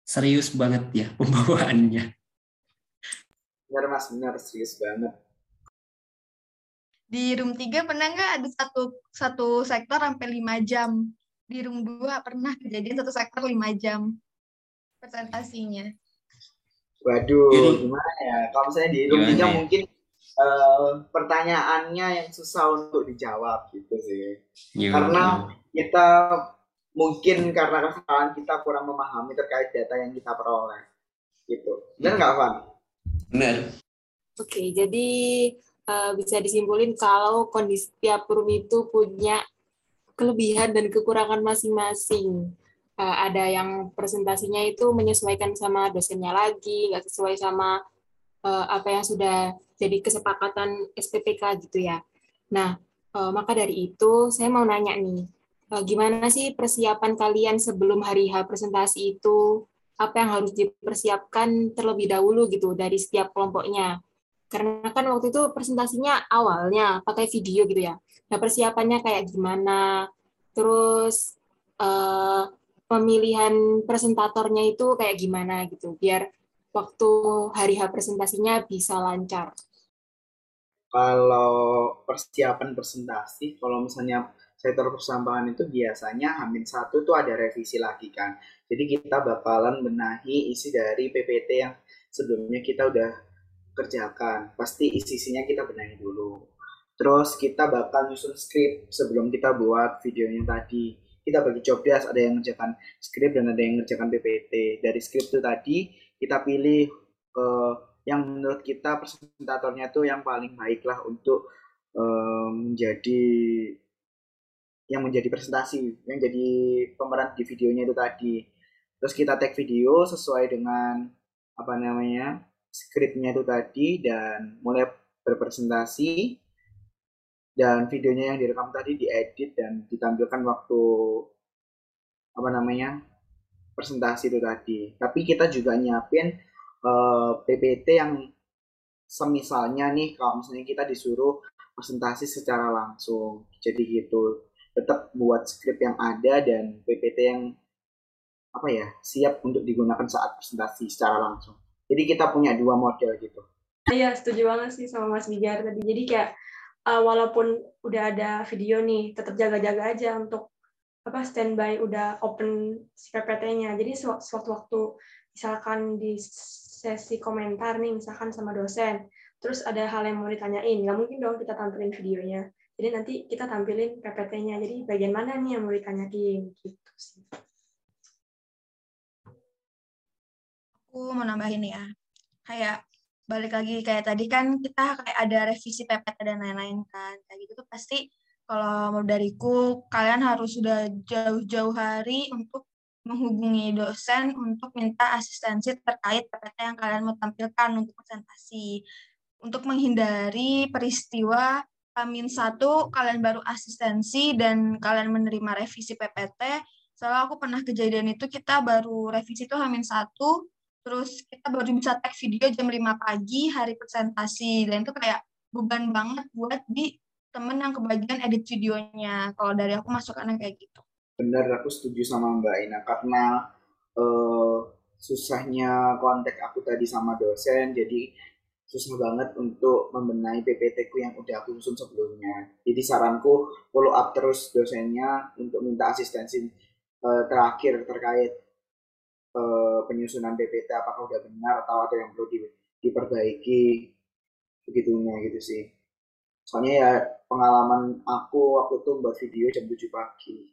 serius banget ya pembawaannya benar mas benar serius banget di room 3 pernah nggak ada satu satu sektor sampai lima jam. Di room 2 pernah kejadian satu sektor lima jam presentasinya. Waduh, iya. gimana ya? Kalau misalnya di room 3 ya? mungkin uh, pertanyaannya yang susah untuk dijawab gitu sih. Gimana? Karena kita mungkin karena kesalahan kita kurang memahami terkait data yang kita peroleh. Gitu. Benar nggak, Van? Benar. Oke, jadi uh, bisa disimpulin kalau kondisi tiap room itu punya kelebihan dan kekurangan masing-masing. Uh, ada yang presentasinya itu menyesuaikan sama dosennya lagi, nggak sesuai sama uh, apa yang sudah jadi kesepakatan SPPK gitu ya. Nah, uh, maka dari itu saya mau nanya nih, gimana sih persiapan kalian sebelum hari H presentasi itu? Apa yang harus dipersiapkan terlebih dahulu gitu dari setiap kelompoknya? Karena kan waktu itu presentasinya awalnya pakai video gitu ya. Nah persiapannya kayak gimana, terus uh, pemilihan presentatornya itu kayak gimana gitu, biar waktu hari H presentasinya bisa lancar. Kalau persiapan presentasi, kalau misalnya sektor persampahan itu biasanya hamin satu tuh ada revisi lagi kan. Jadi kita bakalan benahi isi dari PPT yang sebelumnya kita udah kerjakan. Pasti isi-isinya kita benahi dulu. Terus kita bakal nyusun skrip sebelum kita buat videonya tadi. Kita bagi job desk ada yang ngerjakan skrip dan ada yang ngerjakan PPT dari skrip itu tadi kita pilih uh, yang menurut kita presentatornya itu yang paling baik lah untuk uh, menjadi yang menjadi presentasi yang jadi pemeran di videonya itu tadi terus kita tag video sesuai dengan apa namanya skripnya itu tadi dan mulai berpresentasi dan videonya yang direkam tadi diedit dan ditampilkan waktu apa namanya presentasi itu tadi. Tapi kita juga nyiapin uh, eh, PPT yang semisalnya nih kalau misalnya kita disuruh presentasi secara langsung. Jadi gitu. Tetap buat skrip yang ada dan PPT yang apa ya siap untuk digunakan saat presentasi secara langsung. Jadi kita punya dua model gitu. Iya, setuju banget sih sama Mas Bijar tadi. Jadi kayak uh, walaupun udah ada video nih, tetap jaga-jaga aja untuk apa standby udah open si PPT-nya. Jadi sewaktu-waktu misalkan di sesi komentar nih, misalkan sama dosen, terus ada hal yang mau ditanyain, nggak mungkin dong kita tampilin videonya. Jadi nanti kita tampilin PPT-nya. Jadi bagian mana nih yang mau ditanyain gitu sih. Aku mau nambahin ya. Kayak balik lagi kayak tadi kan kita kayak ada revisi PPT dan lain-lain kan. Kayak gitu tuh pasti kalau mau dariku kalian harus sudah jauh-jauh hari untuk menghubungi dosen untuk minta asistensi terkait PPT yang kalian mau tampilkan untuk presentasi. Untuk menghindari peristiwa Amin satu kalian baru asistensi dan kalian menerima revisi PPT. Soalnya aku pernah kejadian itu kita baru revisi itu Amin satu terus kita baru bisa tag video jam 5 pagi hari presentasi. Dan itu kayak beban banget buat di temen yang kebagian edit videonya. Kalau dari aku masukannya kayak gitu. Bener aku setuju sama Mbak Ina karena uh, susahnya kontak aku tadi sama dosen. Jadi susah banget untuk membenahi PPT ku yang udah aku susun sebelumnya. Jadi saranku follow up terus dosennya untuk minta asistensi uh, terakhir terkait uh, penyusunan PPT apakah udah benar atau ada yang perlu di, diperbaiki begitunya gitu sih. Soalnya ya pengalaman aku waktu itu buat video jam 7 pagi.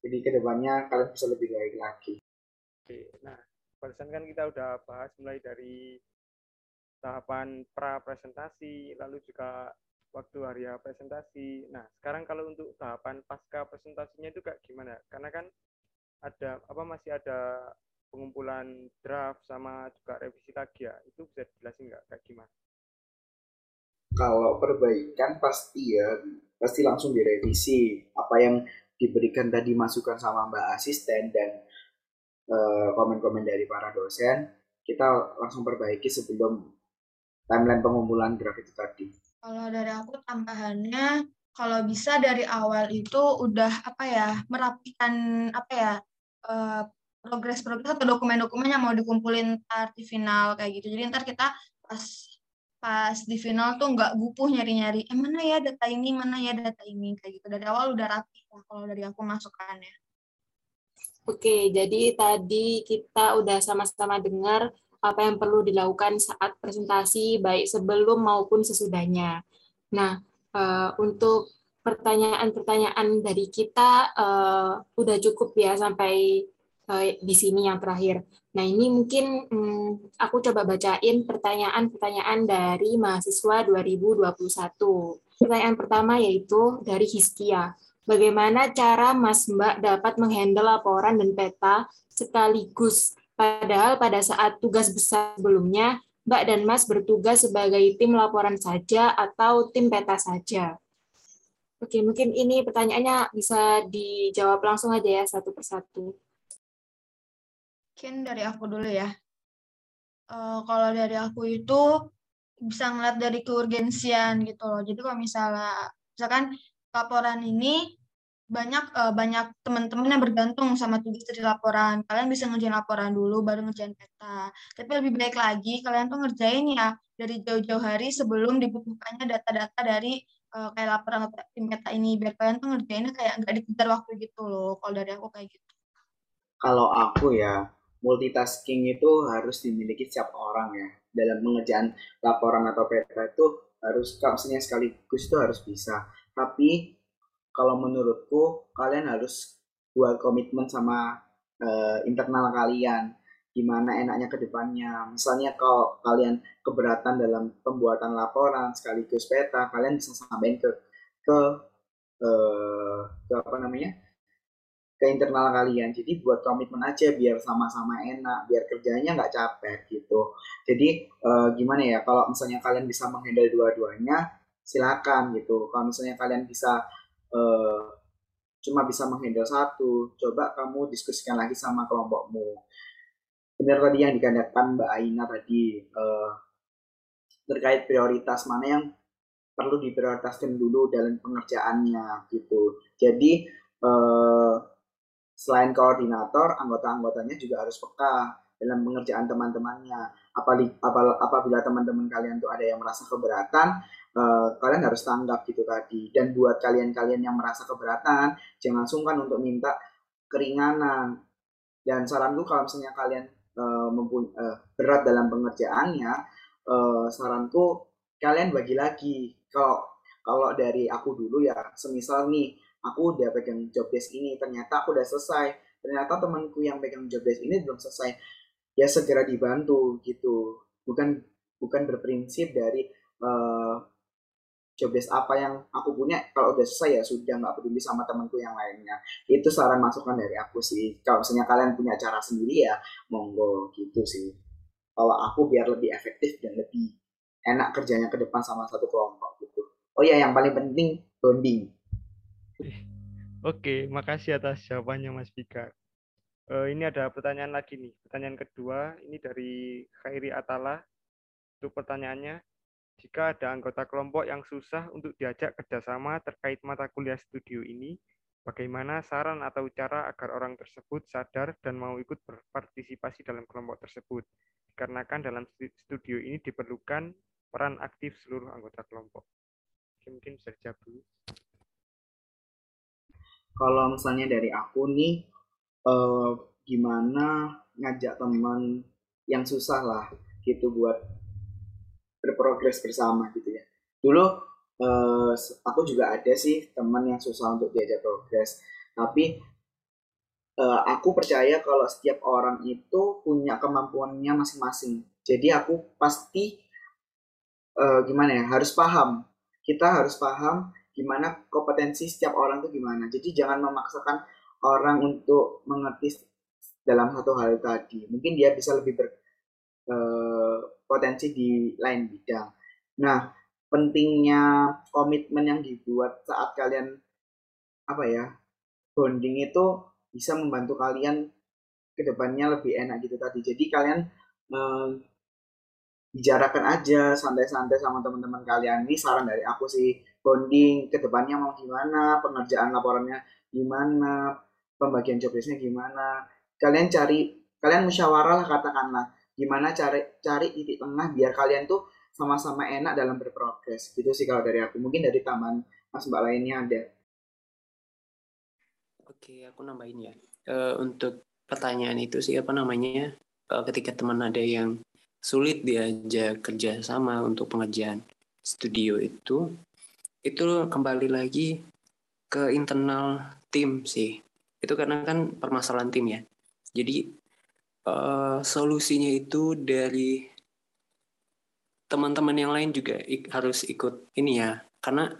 Jadi ke depannya kalian bisa lebih baik lagi. Oke nah barusan kan kita udah bahas mulai dari tahapan pra presentasi lalu juga waktu hari presentasi. Nah sekarang kalau untuk tahapan pasca presentasinya itu kayak gimana? Karena kan ada apa masih ada pengumpulan draft sama juga revisi lagi ya itu bisa dijelasin nggak? Kayak gimana? Kalau perbaikan pasti ya pasti langsung direvisi. Apa yang diberikan tadi masukan sama mbak asisten dan uh, komen-komen dari para dosen kita langsung perbaiki sebelum timeline pengumpulan draft itu tadi. Kalau dari aku tambahannya kalau bisa dari awal itu udah apa ya merapikan apa ya uh, progres-progres atau dokumen-dokumen yang mau dikumpulin ntar di final kayak gitu. Jadi ntar kita pas pas di final tuh nggak gupuh nyari-nyari, eh mana ya data ini, mana ya data ini kayak gitu. Dari awal udah rapi lah kalau dari aku masukannya. Oke, jadi tadi kita udah sama-sama dengar apa yang perlu dilakukan saat presentasi baik sebelum maupun sesudahnya. Nah, uh, untuk pertanyaan-pertanyaan dari kita uh, udah cukup ya sampai di sini yang terakhir. Nah, ini mungkin hmm, aku coba bacain pertanyaan-pertanyaan dari mahasiswa 2021. Pertanyaan pertama yaitu dari Hiskia. Bagaimana cara Mas Mbak dapat menghandle laporan dan peta sekaligus? Padahal pada saat tugas besar sebelumnya, Mbak dan Mas bertugas sebagai tim laporan saja atau tim peta saja. Oke, mungkin ini pertanyaannya bisa dijawab langsung aja ya satu persatu. Mungkin dari aku dulu ya. Uh, kalau dari aku itu bisa ngeliat dari keurgensian gitu loh. Jadi kalau misalnya, misalkan laporan ini banyak uh, banyak teman-teman yang bergantung sama tugas dari laporan. Kalian bisa ngerjain laporan dulu, baru ngerjain peta. Tapi lebih baik lagi kalian tuh ngerjain ya dari jauh-jauh hari sebelum dibutuhkannya data-data dari uh, kayak laporan tim peta ini. Biar kalian tuh ngerjainnya kayak nggak dikejar waktu gitu loh. Kalau dari aku kayak gitu. Kalau aku ya, multitasking itu harus dimiliki setiap orang ya dalam mengerjakan laporan atau peta itu harus maksudnya sekaligus itu harus bisa tapi kalau menurutku kalian harus buat komitmen sama uh, internal kalian gimana enaknya ke depannya misalnya kalau kalian keberatan dalam pembuatan laporan sekaligus peta kalian bisa sampaikan ke ke uh, ke apa namanya ke internal kalian. Jadi buat komitmen aja biar sama-sama enak, biar kerjanya nggak capek gitu. Jadi uh, gimana ya kalau misalnya kalian bisa menghandle dua-duanya, silakan gitu. Kalau misalnya kalian bisa uh, cuma bisa menghandle satu, coba kamu diskusikan lagi sama kelompokmu. Benar tadi yang dikatakan Mbak Aina tadi uh, terkait prioritas mana yang perlu diprioritaskan dulu dalam pengerjaannya gitu. Jadi uh, selain koordinator, anggota-anggotanya juga harus peka dalam pengerjaan teman-temannya. Apabila teman-teman kalian tuh ada yang merasa keberatan, uh, kalian harus tanggap gitu tadi. Dan buat kalian-kalian yang merasa keberatan, jangan sungkan untuk minta keringanan. Dan saranku kalau misalnya kalian uh, uh, berat dalam pengerjaannya, uh, saranku kalian bagi lagi. Kalau kalau dari aku dulu ya, semisal nih aku udah pegang job desk ini, ternyata aku udah selesai. Ternyata temanku yang pegang job desk ini belum selesai. Ya segera dibantu gitu. Bukan bukan berprinsip dari uh, job desk apa yang aku punya kalau udah selesai ya sudah nggak peduli sama temanku yang lainnya. Itu saran masukan dari aku sih. Kalau misalnya kalian punya cara sendiri ya monggo gitu sih. Kalau aku biar lebih efektif dan lebih enak kerjanya ke depan sama satu kelompok gitu. Oh ya yang paling penting bonding. Oke makasih atas jawabannya Mas Fikar uh, ini ada pertanyaan lagi nih. Pertanyaan kedua ini dari Khairi Atala. Untuk pertanyaannya jika ada anggota kelompok yang susah untuk diajak kerjasama terkait mata kuliah studio ini, bagaimana saran atau cara agar orang tersebut sadar dan mau ikut berpartisipasi dalam kelompok tersebut? Dikarenakan dalam studio ini diperlukan peran aktif seluruh anggota kelompok. Mungkin bisa dijawab dulu. Kalau misalnya dari aku nih, eh, gimana ngajak teman yang susah lah gitu buat berprogres bersama gitu ya. Dulu uh, aku juga ada sih teman yang susah untuk diajak progres. Tapi uh, aku percaya kalau setiap orang itu punya kemampuannya masing-masing. Jadi aku pasti uh, gimana ya harus paham. Kita harus paham gimana kompetensi setiap orang itu gimana. Jadi jangan memaksakan orang untuk mengerti dalam satu hal tadi. Mungkin dia bisa lebih ber, potensi di lain bidang. Nah, pentingnya komitmen yang dibuat saat kalian apa ya bonding itu bisa membantu kalian ke depannya lebih enak gitu tadi. Jadi kalian eh, bicarakan aja santai-santai sama teman-teman kalian. Ini saran dari aku sih bonding ke depannya mau gimana, pengerjaan laporannya gimana, pembagian jobdesknya gimana. Kalian cari, kalian musyawarah lah katakanlah gimana cari cari titik tengah biar kalian tuh sama-sama enak dalam berprogres. Gitu sih kalau dari aku. Mungkin dari taman mas mbak lainnya ada. Oke aku nambahin ya. Uh, untuk pertanyaan itu sih apa namanya uh, ketika teman ada yang sulit diajak kerja sama untuk pengerjaan studio itu itu kembali lagi ke internal tim sih. Itu karena kan permasalahan tim ya. Jadi uh, solusinya itu dari teman-teman yang lain juga ik harus ikut ini ya. Karena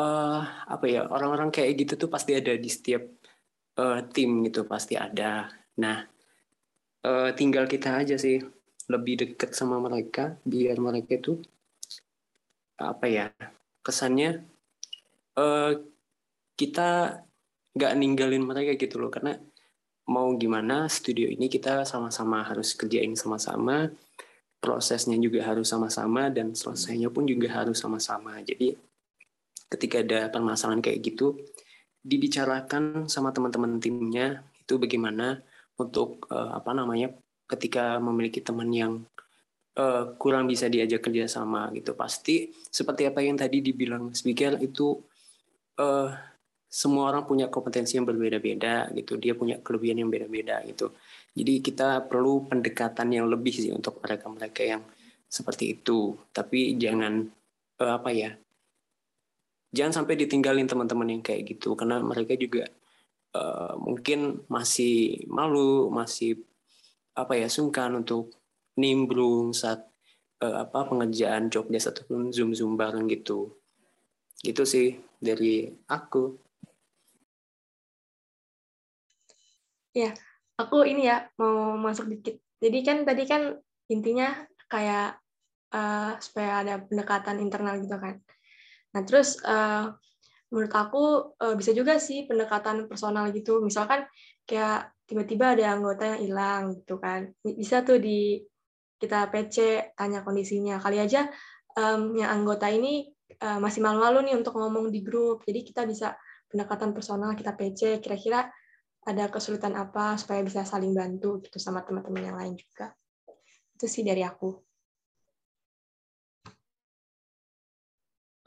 uh, apa ya orang-orang kayak gitu tuh pasti ada di setiap uh, tim gitu pasti ada. Nah uh, tinggal kita aja sih lebih dekat sama mereka biar mereka itu apa ya kesannya uh, kita nggak ninggalin mereka gitu loh. Karena mau gimana studio ini kita sama-sama harus kerjain sama-sama prosesnya juga harus sama-sama dan selesainya pun juga harus sama-sama. Jadi ketika ada permasalahan kayak gitu dibicarakan sama teman-teman timnya itu bagaimana untuk uh, apa namanya ketika memiliki teman yang uh, kurang bisa diajak kerja sama gitu. Pasti seperti apa yang tadi dibilang speaker itu uh, semua orang punya kompetensi yang berbeda-beda gitu. Dia punya kelebihan yang beda-beda gitu. Jadi kita perlu pendekatan yang lebih sih untuk mereka-mereka yang seperti itu. Tapi jangan uh, apa ya jangan sampai ditinggalin teman-teman yang kayak gitu. Karena mereka juga uh, mungkin masih malu masih apa ya sungkan untuk nimbrung saat uh, apa pengerjaan job desk ataupun zoom zoom bareng gitu. Gitu sih dari aku Ya, aku ini ya mau masuk dikit. Jadi kan tadi kan intinya kayak uh, supaya ada pendekatan internal gitu kan. Nah terus uh, menurut aku uh, bisa juga sih pendekatan personal gitu. Misalkan kayak tiba-tiba ada anggota yang hilang gitu kan. Bisa tuh di kita PC tanya kondisinya. Kali aja um, yang anggota ini uh, masih malu-malu nih untuk ngomong di grup. Jadi kita bisa pendekatan personal kita PC kira-kira ada kesulitan apa supaya bisa saling bantu gitu sama teman-teman yang lain juga. Itu sih dari aku.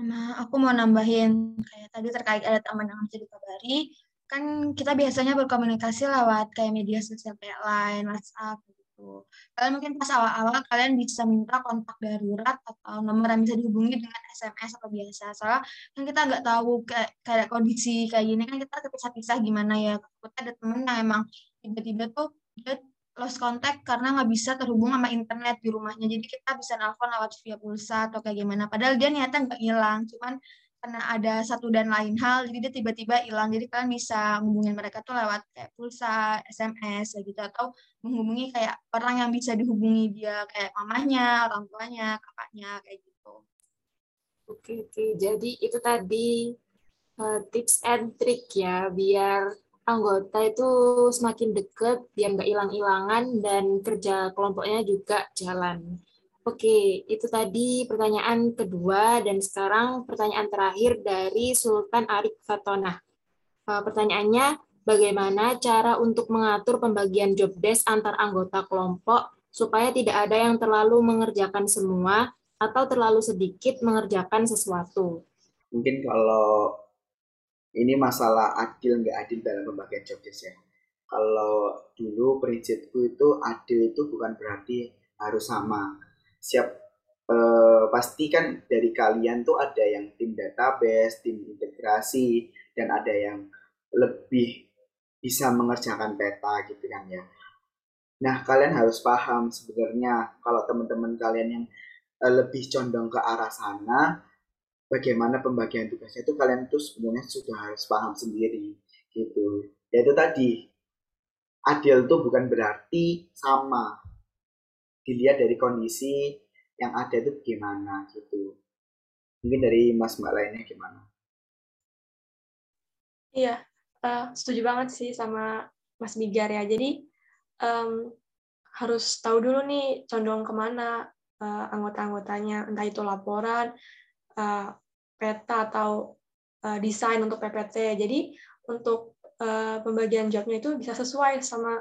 Nah, aku mau nambahin kayak tadi terkait ada teman yang bisa dikabari, kan kita biasanya berkomunikasi lewat kayak media sosial kayak Line, WhatsApp gitu. Kalian mungkin pas awal-awal kalian bisa minta kontak darurat atau nomor yang bisa dihubungi dengan SMS atau biasa. Soalnya kan kita nggak tahu kayak, kayak kondisi kayak gini kan kita terpisah-pisah gimana ya. Kita ada temen yang emang tiba-tiba tuh dia lost contact karena nggak bisa terhubung sama internet di rumahnya. Jadi kita bisa nelfon lewat via pulsa atau kayak gimana. Padahal dia niatnya nggak hilang, cuman karena ada satu dan lain hal, jadi dia tiba-tiba hilang. Jadi kalian bisa menghubungi mereka tuh lewat kayak pulsa, SMS, gitu. Atau menghubungi kayak orang yang bisa dihubungi dia, kayak mamahnya, orang tuanya, kakaknya, kayak gitu. Oke, oke. Jadi itu tadi uh, tips and trick ya, biar anggota itu semakin dekat biar nggak hilang-hilangan dan kerja kelompoknya juga jalan. Oke, itu tadi pertanyaan kedua dan sekarang pertanyaan terakhir dari Sultan Arif Fatona. Eh, pertanyaannya, bagaimana cara untuk mengatur pembagian job desk antar anggota kelompok supaya tidak ada yang terlalu mengerjakan semua atau terlalu sedikit mengerjakan sesuatu? Mungkin kalau ini masalah adil nggak adil dalam pembagian job desk ya. Kalau dulu prinsipku itu adil itu bukan berarti harus sama. Siap. Eh, pasti kan dari kalian tuh ada yang tim database, tim integrasi, dan ada yang lebih bisa mengerjakan peta gitu kan ya. Nah kalian harus paham sebenarnya kalau teman-teman kalian yang eh, lebih condong ke arah sana, bagaimana pembagian tugasnya itu kalian tuh sebenarnya sudah harus paham sendiri gitu. Ya itu tadi adil itu bukan berarti sama dilihat dari kondisi yang ada itu gimana gitu. Mungkin dari mas mbak lainnya gimana? Iya uh, setuju banget sih sama mas Bigar ya. Jadi um, harus tahu dulu nih condong ke mana uh, anggota-anggotanya. Entah itu laporan uh, peta atau desain untuk PPT. Jadi untuk uh, pembagian jobnya itu bisa sesuai sama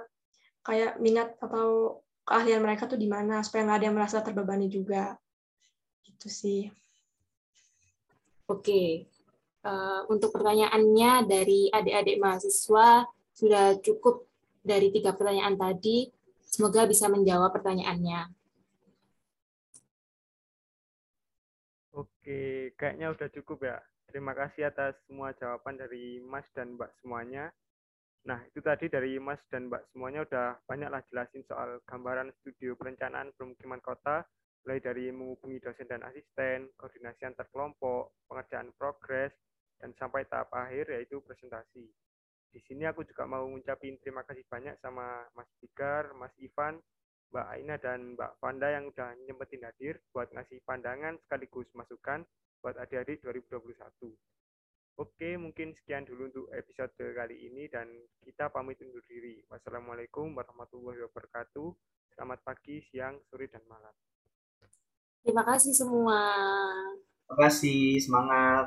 kayak minat atau keahlian mereka tuh di mana supaya nggak ada yang merasa terbebani juga. Gitu sih. Oke. Uh, untuk pertanyaannya dari adik-adik mahasiswa sudah cukup dari tiga pertanyaan tadi. Semoga bisa menjawab pertanyaannya. Oke, kayaknya udah cukup ya. Terima kasih atas semua jawaban dari Mas dan Mbak semuanya. Nah, itu tadi dari Mas dan Mbak semuanya udah banyaklah jelasin soal gambaran studio perencanaan permukiman kota, mulai dari menghubungi dosen dan asisten, koordinasi antar kelompok, pengerjaan progres, dan sampai tahap akhir yaitu presentasi. Di sini aku juga mau ngucapin terima kasih banyak sama Mas Bigar, Mas Ivan, Mbak Aina dan Mbak Fanda yang udah nyempetin hadir buat ngasih pandangan sekaligus masukan buat adik-adik 2021. Oke, mungkin sekian dulu untuk episode kali ini dan kita pamit undur diri. Wassalamualaikum warahmatullahi wabarakatuh. Selamat pagi, siang, sore, dan malam. Terima kasih semua. Terima kasih, semangat.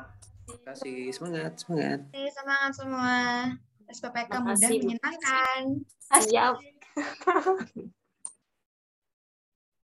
Terima kasih, semangat, semangat. Semangat semua. SPPK mudah menyenangkan. Siap.